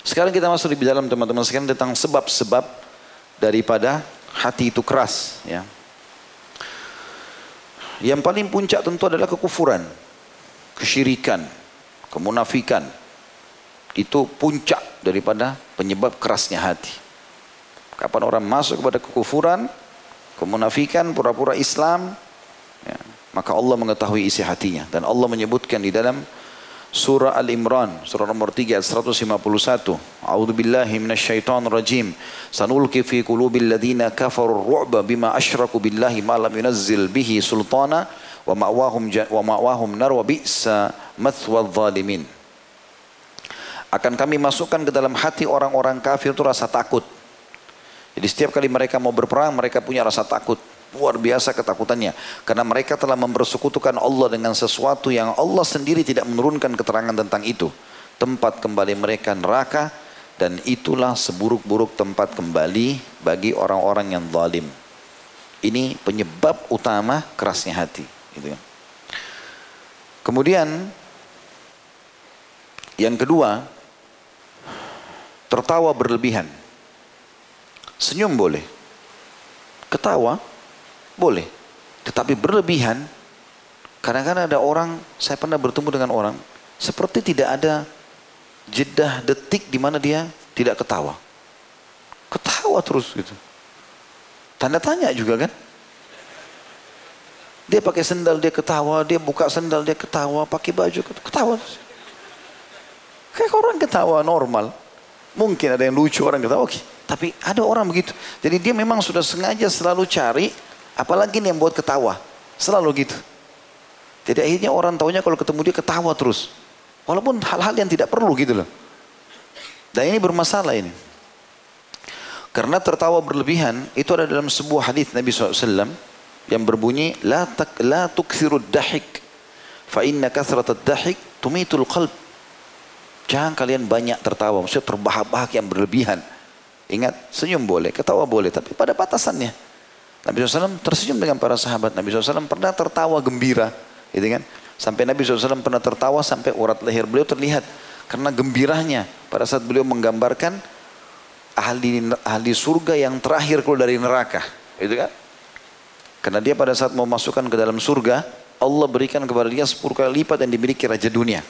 Sekarang kita masuk di dalam teman-teman sekalian tentang sebab-sebab daripada hati itu keras. Ya. Yang paling puncak tentu adalah kekufuran, kesyirikan, kemunafikan. Itu puncak daripada penyebab kerasnya hati. Kapan orang masuk kepada kekufuran, kemunafikan, pura-pura Islam, ya, maka Allah mengetahui isi hatinya. Dan Allah menyebutkan di dalam Surah Al-Imran, surah nomor 3 ayat 151. A'udzu billahi minasyaitonir rajim. Sanulqi fi qulubil ladzina kafaru ru'ba bima asyraku billahi ma lam yunazzil bihi sultana wa ma'wahum wa ma'wahum nar wa bi'sa mathwal zalimin. Akan kami masukkan ke dalam hati orang-orang kafir itu rasa takut. Jadi setiap kali mereka mau berperang mereka punya rasa takut. Luar biasa ketakutannya. Karena mereka telah mempersekutukan Allah dengan sesuatu yang Allah sendiri tidak menurunkan keterangan tentang itu. Tempat kembali mereka neraka dan itulah seburuk-buruk tempat kembali bagi orang-orang yang zalim. Ini penyebab utama kerasnya hati. Gitu kan. Kemudian yang kedua, tertawa berlebihan. Senyum boleh, ketawa boleh. Tetapi berlebihan, kadang-kadang ada orang, saya pernah bertemu dengan orang, seperti tidak ada jeda detik di mana dia tidak ketawa. Ketawa terus gitu. Tanda tanya juga kan? Dia pakai sendal dia ketawa, dia buka sendal dia ketawa, pakai baju ketawa. Kayak orang ketawa normal. Mungkin ada yang lucu orang ketawa, oke. Tapi ada orang begitu. Jadi dia memang sudah sengaja selalu cari Apalagi nih yang buat ketawa. Selalu gitu. Jadi akhirnya orang taunya kalau ketemu dia ketawa terus. Walaupun hal-hal yang tidak perlu gitu loh. Dan ini bermasalah ini. Karena tertawa berlebihan itu ada dalam sebuah hadis Nabi SAW yang berbunyi la tak la tukthirud dahik fa inna kathratad dahik tumitul qalb. Jangan kalian banyak tertawa, maksudnya terbahak-bahak yang berlebihan. Ingat, senyum boleh, ketawa boleh, tapi pada batasannya. Nabi SAW tersenyum dengan para sahabat. Nabi SAW pernah tertawa gembira. Gitu kan? Sampai Nabi SAW pernah tertawa sampai urat leher beliau terlihat. Karena gembiranya pada saat beliau menggambarkan ahli, ahli surga yang terakhir keluar dari neraka. Gitu kan? Karena dia pada saat mau masukkan ke dalam surga, Allah berikan kepada dia sepuluh kali lipat yang dimiliki raja dunia.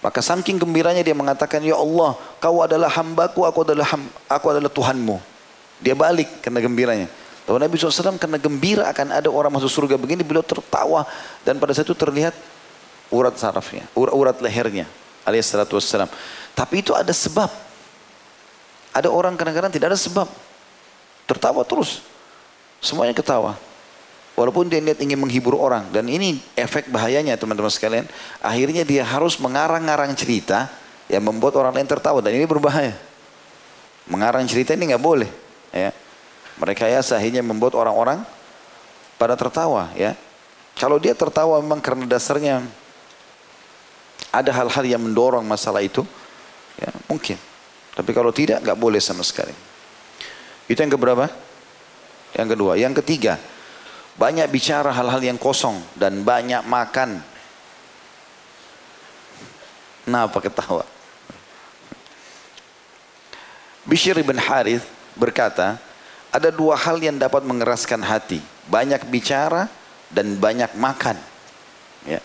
Maka saking gembiranya dia mengatakan, Ya Allah, kau adalah hambaku, aku adalah ham, aku adalah Tuhanmu. Dia balik karena gembiranya. Lalu Nabi SAW karena gembira akan ada orang masuk surga begini, beliau tertawa dan pada saat itu terlihat urat sarafnya, urat, urat lehernya, alaihissalatu wassalam. Tapi itu ada sebab. Ada orang kadang-kadang tidak ada sebab. Tertawa terus. Semuanya ketawa. Walaupun dia niat ingin menghibur orang. Dan ini efek bahayanya teman-teman sekalian. Akhirnya dia harus mengarang-arang cerita yang membuat orang lain tertawa. Dan ini berbahaya. Mengarang cerita ini nggak boleh. Ya. Mereka ya akhirnya membuat orang-orang pada tertawa ya. Kalau dia tertawa memang karena dasarnya ada hal-hal yang mendorong masalah itu, ya mungkin. Tapi kalau tidak, nggak boleh sama sekali. Itu yang keberapa? Yang kedua. Yang ketiga, banyak bicara hal-hal yang kosong dan banyak makan. Kenapa ketawa? Bishr bin Harith berkata, ada dua hal yang dapat mengeraskan hati. Banyak bicara dan banyak makan. Ya.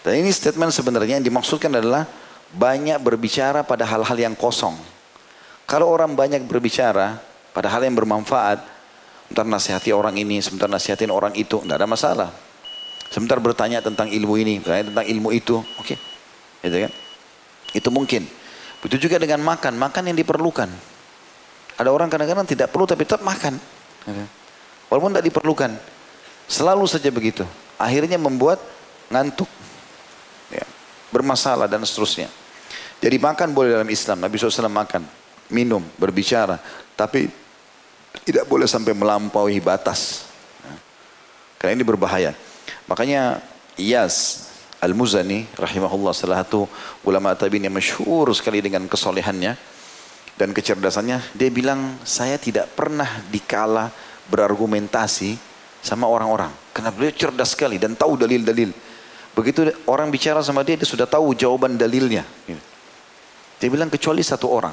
Dan ini statement sebenarnya yang dimaksudkan adalah banyak berbicara pada hal-hal yang kosong. Kalau orang banyak berbicara pada hal yang bermanfaat, sebentar nasihati orang ini, sebentar nasihatin orang itu, tidak ada masalah. Sebentar bertanya tentang ilmu ini, bertanya tentang ilmu itu, oke. Okay. Gitu kan? Itu mungkin. Begitu juga dengan makan, makan yang diperlukan. Ada orang kadang-kadang tidak perlu tapi tetap makan. Walaupun tidak diperlukan. Selalu saja begitu. Akhirnya membuat ngantuk. Ya. Bermasalah dan seterusnya. Jadi makan boleh dalam Islam. Nabi SAW makan, minum, berbicara. Tapi tidak boleh sampai melampaui batas. Ya. Karena ini berbahaya. Makanya Iyas Al-Muzani rahimahullah salah satu ulama tabi'in yang masyhur sekali dengan kesolehannya dan kecerdasannya, dia bilang saya tidak pernah dikala berargumentasi sama orang-orang. Karena beliau cerdas sekali dan tahu dalil-dalil. Begitu orang bicara sama dia, dia sudah tahu jawaban dalilnya. Dia bilang kecuali satu orang.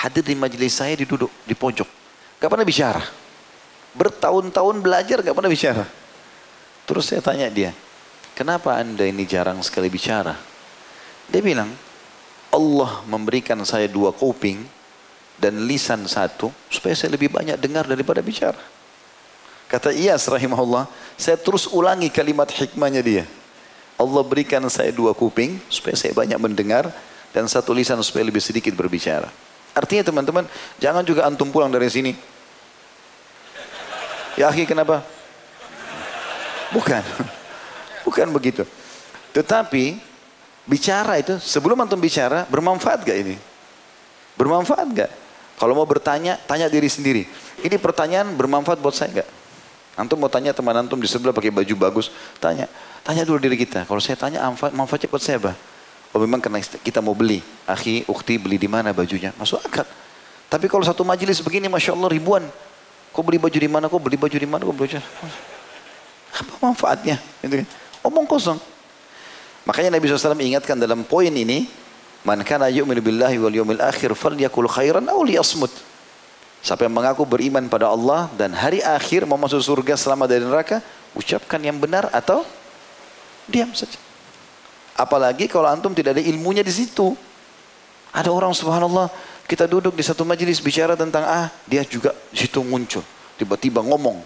Hadir di majelis saya diduduk di pojok. Gak pernah bicara. Bertahun-tahun belajar gak pernah bicara. Terus saya tanya dia, kenapa anda ini jarang sekali bicara? Dia bilang, Allah memberikan saya dua kuping dan lisan satu supaya saya lebih banyak dengar daripada bicara. Kata Iyas rahimahullah, saya terus ulangi kalimat hikmahnya dia. Allah berikan saya dua kuping supaya saya banyak mendengar dan satu lisan supaya lebih sedikit berbicara. Artinya teman-teman, jangan juga antum pulang dari sini. Ya akhi kenapa? Bukan. Bukan begitu. Tetapi bicara itu sebelum antum bicara bermanfaat gak ini? Bermanfaat gak? Kalau mau bertanya, tanya diri sendiri. Ini pertanyaan bermanfaat buat saya gak? Antum mau tanya teman antum di sebelah pakai baju bagus, tanya. Tanya dulu diri kita. Kalau saya tanya manfaatnya buat saya apa? Oh memang karena kita mau beli. Akhi, ukti beli di mana bajunya? Masuk akal. Tapi kalau satu majelis begini, Masya Allah ribuan. Kau beli baju di mana? Kau beli baju di mana? Kau beli apa manfaatnya? Gitu kan. Omong kosong. Makanya Nabi SAW ingatkan dalam poin ini, Man kana yu'minu billahi wal yawmil akhir falyakul khairan aw liyasmut. Siapa yang mengaku beriman pada Allah dan hari akhir mau masuk surga selama dari neraka, ucapkan yang benar atau diam saja. Apalagi kalau antum tidak ada ilmunya di situ. Ada orang subhanallah, kita duduk di satu majelis bicara tentang ah, dia juga di situ muncul. Tiba-tiba ngomong.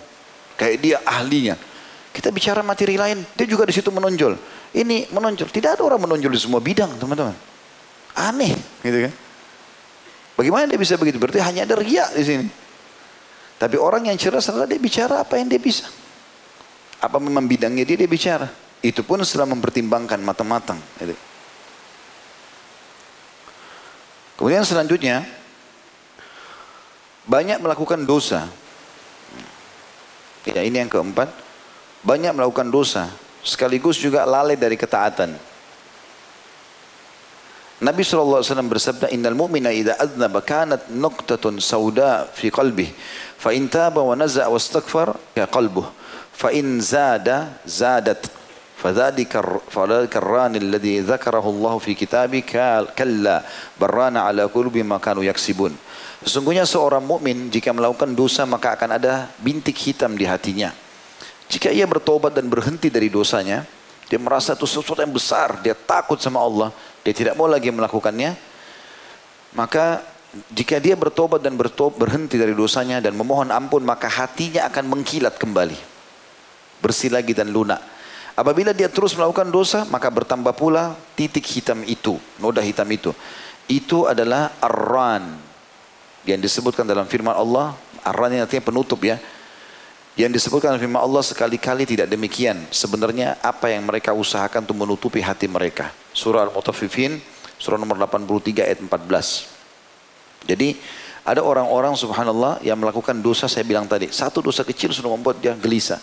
Kayak dia ahlinya. Kita bicara materi lain, dia juga di situ menonjol. Ini menonjol. Tidak ada orang menonjol di semua bidang, teman-teman. Aneh, gitu kan? Bagaimana dia bisa begitu? Berarti hanya ada ria di sini. Tapi orang yang cerdas adalah dia bicara apa yang dia bisa. Apa memang bidangnya dia, dia bicara. Itu pun setelah mempertimbangkan matang-matang. Gitu. Kemudian selanjutnya, banyak melakukan dosa. Ya, ini yang keempat banyak melakukan dosa sekaligus juga lalai dari ketaatan. Nabi SAW bersabda, Innal mu'mina idha adnaba kanat nuqtatun sauda fi qalbih. Fa in taba wa naza' wa astaghfar ya qalbuh. Fa in zada zadat. فذلك فذلك الران الذي ذكره الله في كتابه كلا بران على قلوب ما كانوا يكسبون Sesungguhnya seorang mukmin jika melakukan dosa maka akan ada bintik hitam di hatinya. Jika ia bertobat dan berhenti dari dosanya, dia merasa itu sesuatu yang besar, dia takut sama Allah, dia tidak mau lagi melakukannya, maka jika dia bertobat dan bertobat, berhenti dari dosanya dan memohon ampun, maka hatinya akan mengkilat kembali. Bersih lagi dan lunak. Apabila dia terus melakukan dosa, maka bertambah pula titik hitam itu, noda hitam itu. Itu adalah arran yang disebutkan dalam firman Allah. Arran yang artinya penutup ya yang disebutkan firman Allah sekali-kali tidak demikian. Sebenarnya apa yang mereka usahakan untuk menutupi hati mereka. Surah Al-Mutaffifin, surah nomor 83 ayat 14. Jadi ada orang-orang subhanallah yang melakukan dosa saya bilang tadi. Satu dosa kecil sudah membuat dia gelisah.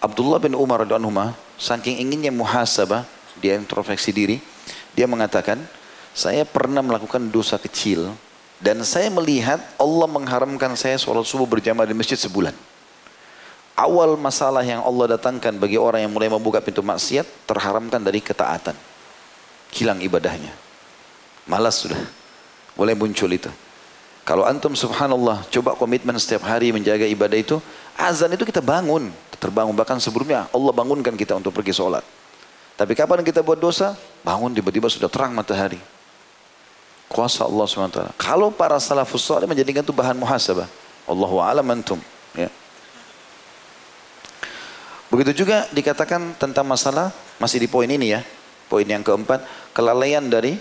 Abdullah bin Umar radhiyallahu saking inginnya muhasabah, dia introspeksi diri, dia mengatakan, saya pernah melakukan dosa kecil dan saya melihat Allah mengharamkan saya sholat subuh berjamaah di masjid sebulan awal masalah yang Allah datangkan bagi orang yang mulai membuka pintu maksiat terharamkan dari ketaatan. Hilang ibadahnya. Malas sudah. Mulai muncul itu. Kalau antum subhanallah coba komitmen setiap hari menjaga ibadah itu, azan itu kita bangun, terbangun bahkan sebelumnya Allah bangunkan kita untuk pergi sholat. Tapi kapan kita buat dosa? Bangun tiba-tiba sudah terang matahari. Kuasa Allah SWT. Kalau para salafus salih menjadikan itu bahan muhasabah. Allahu a'lam antum. Ya. Begitu juga dikatakan tentang masalah masih di poin ini ya. Poin yang keempat, kelalaian dari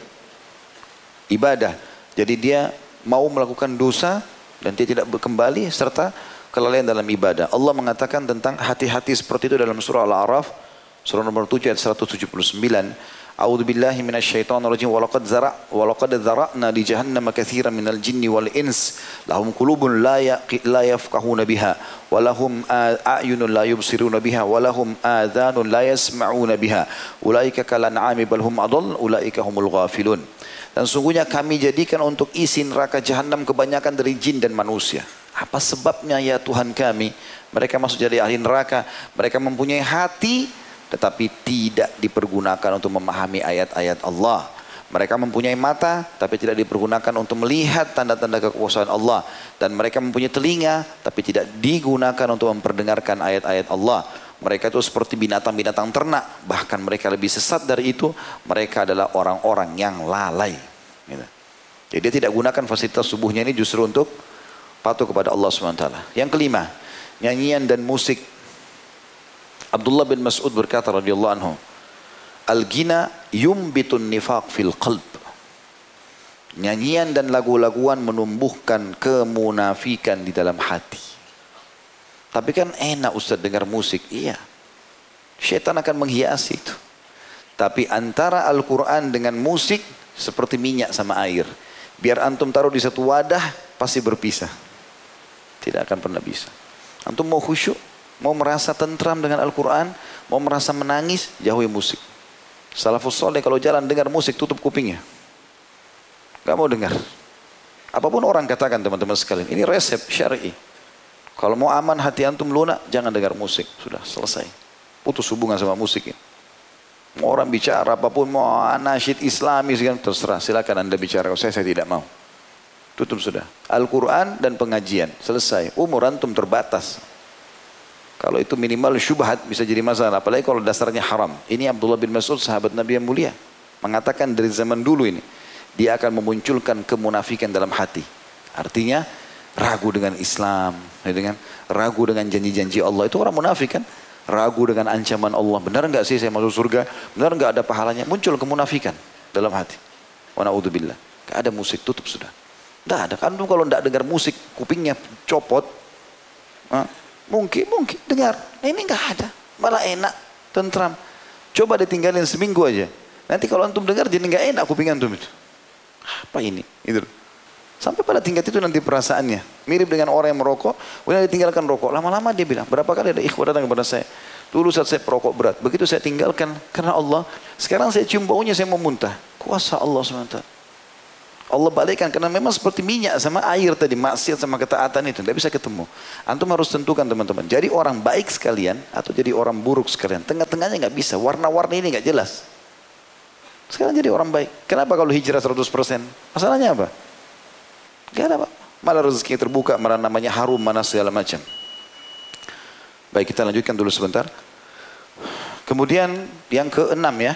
ibadah. Jadi dia mau melakukan dosa dan dia tidak kembali serta kelalaian dalam ibadah. Allah mengatakan tentang hati-hati seperti itu dalam surah Al-A'raf surah nomor 7 ayat 179. A'udzu billahi minasyaitonir rajim. Wa laqad zara' wa laqad zara'na li jahannama katsiran minal jinni wal ins. Lahum qulubun la la yafqahuna biha wa lahum a'yunun la yubsiruna biha wa lahum adhanun la yasma'una biha. Ulaika kal an'ami bal hum adall ulaika humul ghafilun. Dan sungguhnya kami jadikan untuk isi neraka jahanam kebanyakan dari jin dan manusia. Apa sebabnya ya Tuhan kami? Mereka masuk jadi ahli neraka. Mereka mempunyai hati tetapi tidak dipergunakan untuk memahami ayat-ayat Allah. Mereka mempunyai mata tapi tidak dipergunakan untuk melihat tanda-tanda kekuasaan Allah. Dan mereka mempunyai telinga tapi tidak digunakan untuk memperdengarkan ayat-ayat Allah. Mereka itu seperti binatang-binatang ternak. Bahkan mereka lebih sesat dari itu. Mereka adalah orang-orang yang lalai. Gitu. Jadi dia tidak gunakan fasilitas subuhnya ini justru untuk patuh kepada Allah SWT. Yang kelima, nyanyian dan musik. Abdullah bin Mas'ud berkata radhiyallahu anhu, Al-gina yumbitun nifaq fil qalb. Nyanyian dan lagu-laguan menumbuhkan kemunafikan di dalam hati. Tapi kan enak Ustaz dengar musik. Iya. Syaitan akan menghiasi itu. Tapi antara Al-Quran dengan musik seperti minyak sama air. Biar antum taruh di satu wadah pasti berpisah. Tidak akan pernah bisa. Antum mau khusyuk, mau merasa tentram dengan Al-Quran, mau merasa menangis, jauhi musik. Salafus soleh kalau jalan dengar musik tutup kupingnya. Gak mau dengar. Apa pun orang katakan teman-teman sekalian. Ini resep syar'i. Kalau mau aman hati antum lunak, jangan dengar musik. Sudah selesai. Putus hubungan sama musik ini. Mau orang bicara apa pun, mau anasyid islami, terserah. Silakan anda bicara. Kalau saya, saya tidak mau. Tutup sudah. Al-Quran dan pengajian. Selesai. Umur antum terbatas. Kalau itu minimal syubhat bisa jadi masalah. Apalagi kalau dasarnya haram. Ini Abdullah bin Mas'ud sahabat Nabi yang mulia. Mengatakan dari zaman dulu ini. Dia akan memunculkan kemunafikan dalam hati. Artinya ragu dengan Islam. Ya dengan ragu dengan janji-janji Allah. Itu orang munafik kan. Ragu dengan ancaman Allah. Benar enggak sih saya masuk surga? Benar enggak ada pahalanya? Muncul kemunafikan dalam hati. Wa na'udzubillah. Enggak ada musik tutup sudah. Enggak ada. Kan kalau enggak dengar musik kupingnya copot. Mungkin, mungkin. Dengar. Nah, ini enggak ada. Malah enak. Tentram. Coba ditinggalin seminggu aja. Nanti kalau antum dengar jadi enggak enak kuping antum itu. Apa ini? Itu. Sampai pada tingkat itu nanti perasaannya. Mirip dengan orang yang merokok. Kemudian ditinggalkan rokok. Lama-lama dia bilang. Berapa kali ada ikhwan datang kepada saya. Dulu saat saya perokok berat. Begitu saya tinggalkan. Karena Allah. Sekarang saya cium baunya saya mau muntah. Kuasa Allah SWT. Allah balikkan karena memang seperti minyak sama air tadi maksiat sama ketaatan itu tidak bisa ketemu. Antum harus tentukan teman-teman. Jadi orang baik sekalian atau jadi orang buruk sekalian. Tengah-tengahnya nggak bisa. Warna-warni ini nggak jelas. Sekarang jadi orang baik. Kenapa kalau hijrah 100%? Masalahnya apa? Gak ada pak. Malah rezeki terbuka, malah namanya harum, mana segala macam. Baik kita lanjutkan dulu sebentar. Kemudian yang keenam ya.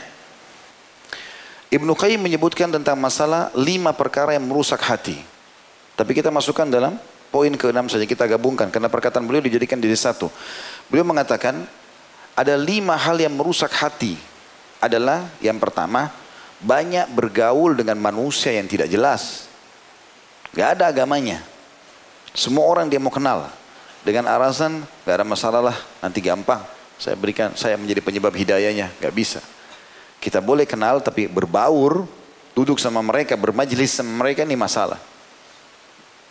Ibnu Qayyim menyebutkan tentang masalah lima perkara yang merusak hati. Tapi kita masukkan dalam poin keenam saja kita gabungkan karena perkataan beliau dijadikan jadi satu. Beliau mengatakan ada lima hal yang merusak hati. Adalah yang pertama banyak bergaul dengan manusia yang tidak jelas. Gak ada agamanya. Semua orang dia mau kenal. Dengan alasan gak ada masalah lah nanti gampang. Saya berikan saya menjadi penyebab hidayahnya. Gak bisa. Kita boleh kenal tapi berbaur, duduk sama mereka, bermajlis sama mereka ini masalah.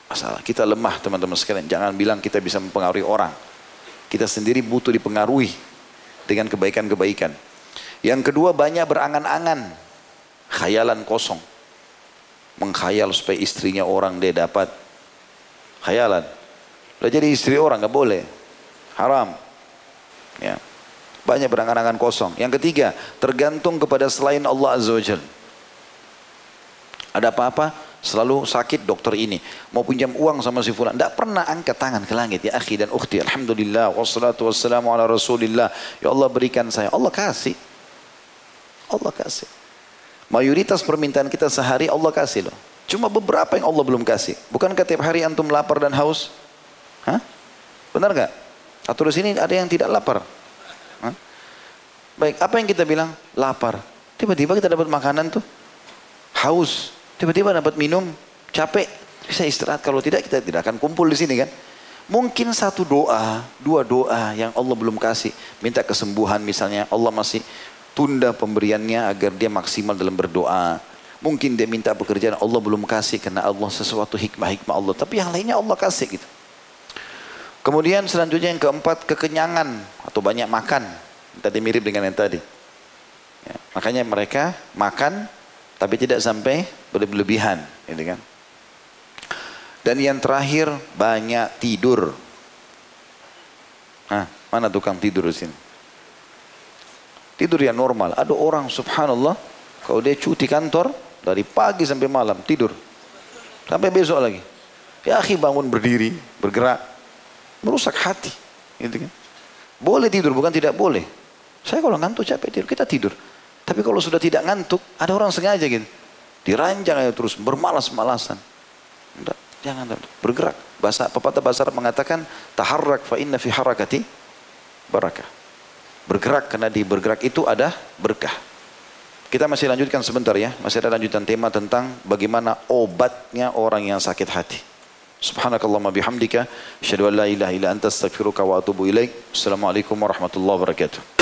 Masalah. Kita lemah teman-teman sekalian. Jangan bilang kita bisa mempengaruhi orang. Kita sendiri butuh dipengaruhi dengan kebaikan-kebaikan. Yang kedua banyak berangan-angan. Khayalan kosong. Mengkhayal supaya istrinya orang dia dapat. Khayalan. Udah jadi istri orang nggak boleh. Haram. Ya. Banyak berangan-angan kosong. Yang ketiga, tergantung kepada selain Allah Azza wa. Ada apa-apa, selalu sakit dokter ini. Mau pinjam uang sama si fulan. Tidak pernah angkat tangan ke langit. Ya akhi dan ukhti. Alhamdulillah. Wassalatu wassalamu ala rasulillah. Ya Allah berikan saya. Allah kasih. Allah kasih. Mayoritas permintaan kita sehari Allah kasih loh. Cuma beberapa yang Allah belum kasih. Bukankah tiap hari antum lapar dan haus? Hah? Benar gak? Atau di sini ada yang tidak lapar? Baik, apa yang kita bilang? Lapar. Tiba-tiba kita dapat makanan tuh. Haus. Tiba-tiba dapat minum. Capek. Bisa istirahat. Kalau tidak kita tidak akan kumpul di sini kan. Mungkin satu doa, dua doa yang Allah belum kasih. Minta kesembuhan misalnya. Allah masih tunda pemberiannya agar dia maksimal dalam berdoa. Mungkin dia minta pekerjaan Allah belum kasih karena Allah sesuatu hikmah-hikmah Allah. Tapi yang lainnya Allah kasih gitu. Kemudian selanjutnya yang keempat kekenyangan atau banyak makan. Tadi mirip dengan yang tadi. Ya, makanya mereka makan tapi tidak sampai berlebihan, gitu kan. Dan yang terakhir banyak tidur. Nah, mana tukang tidur di sini? Tidur yang normal. Ada orang subhanallah kalau dia cuti kantor Dari pagi sampai malam tidur. Sampai besok lagi. Ya akhi bangun berdiri, bergerak. Merusak hati. Gitu kan. Boleh tidur, bukan tidak boleh. Saya kalau ngantuk capek tidur, kita tidur. Tapi kalau sudah tidak ngantuk, ada orang sengaja gitu. Diranjang aja terus, bermalas-malasan. Jangan bergerak. Bahasa pepatah bahasa Arab mengatakan taharrak fa inna fi harakati barakah. Bergerak karena di bergerak itu ada berkah. Kita masih lanjutkan sebentar ya. Masih ada lanjutan tema tentang bagaimana obatnya orang yang sakit hati. Subhanakallahumma bihamdika. Asyadu an la ilaha illa anta astaghfiruka wa atubu ilaik. Assalamualaikum warahmatullahi wabarakatuh.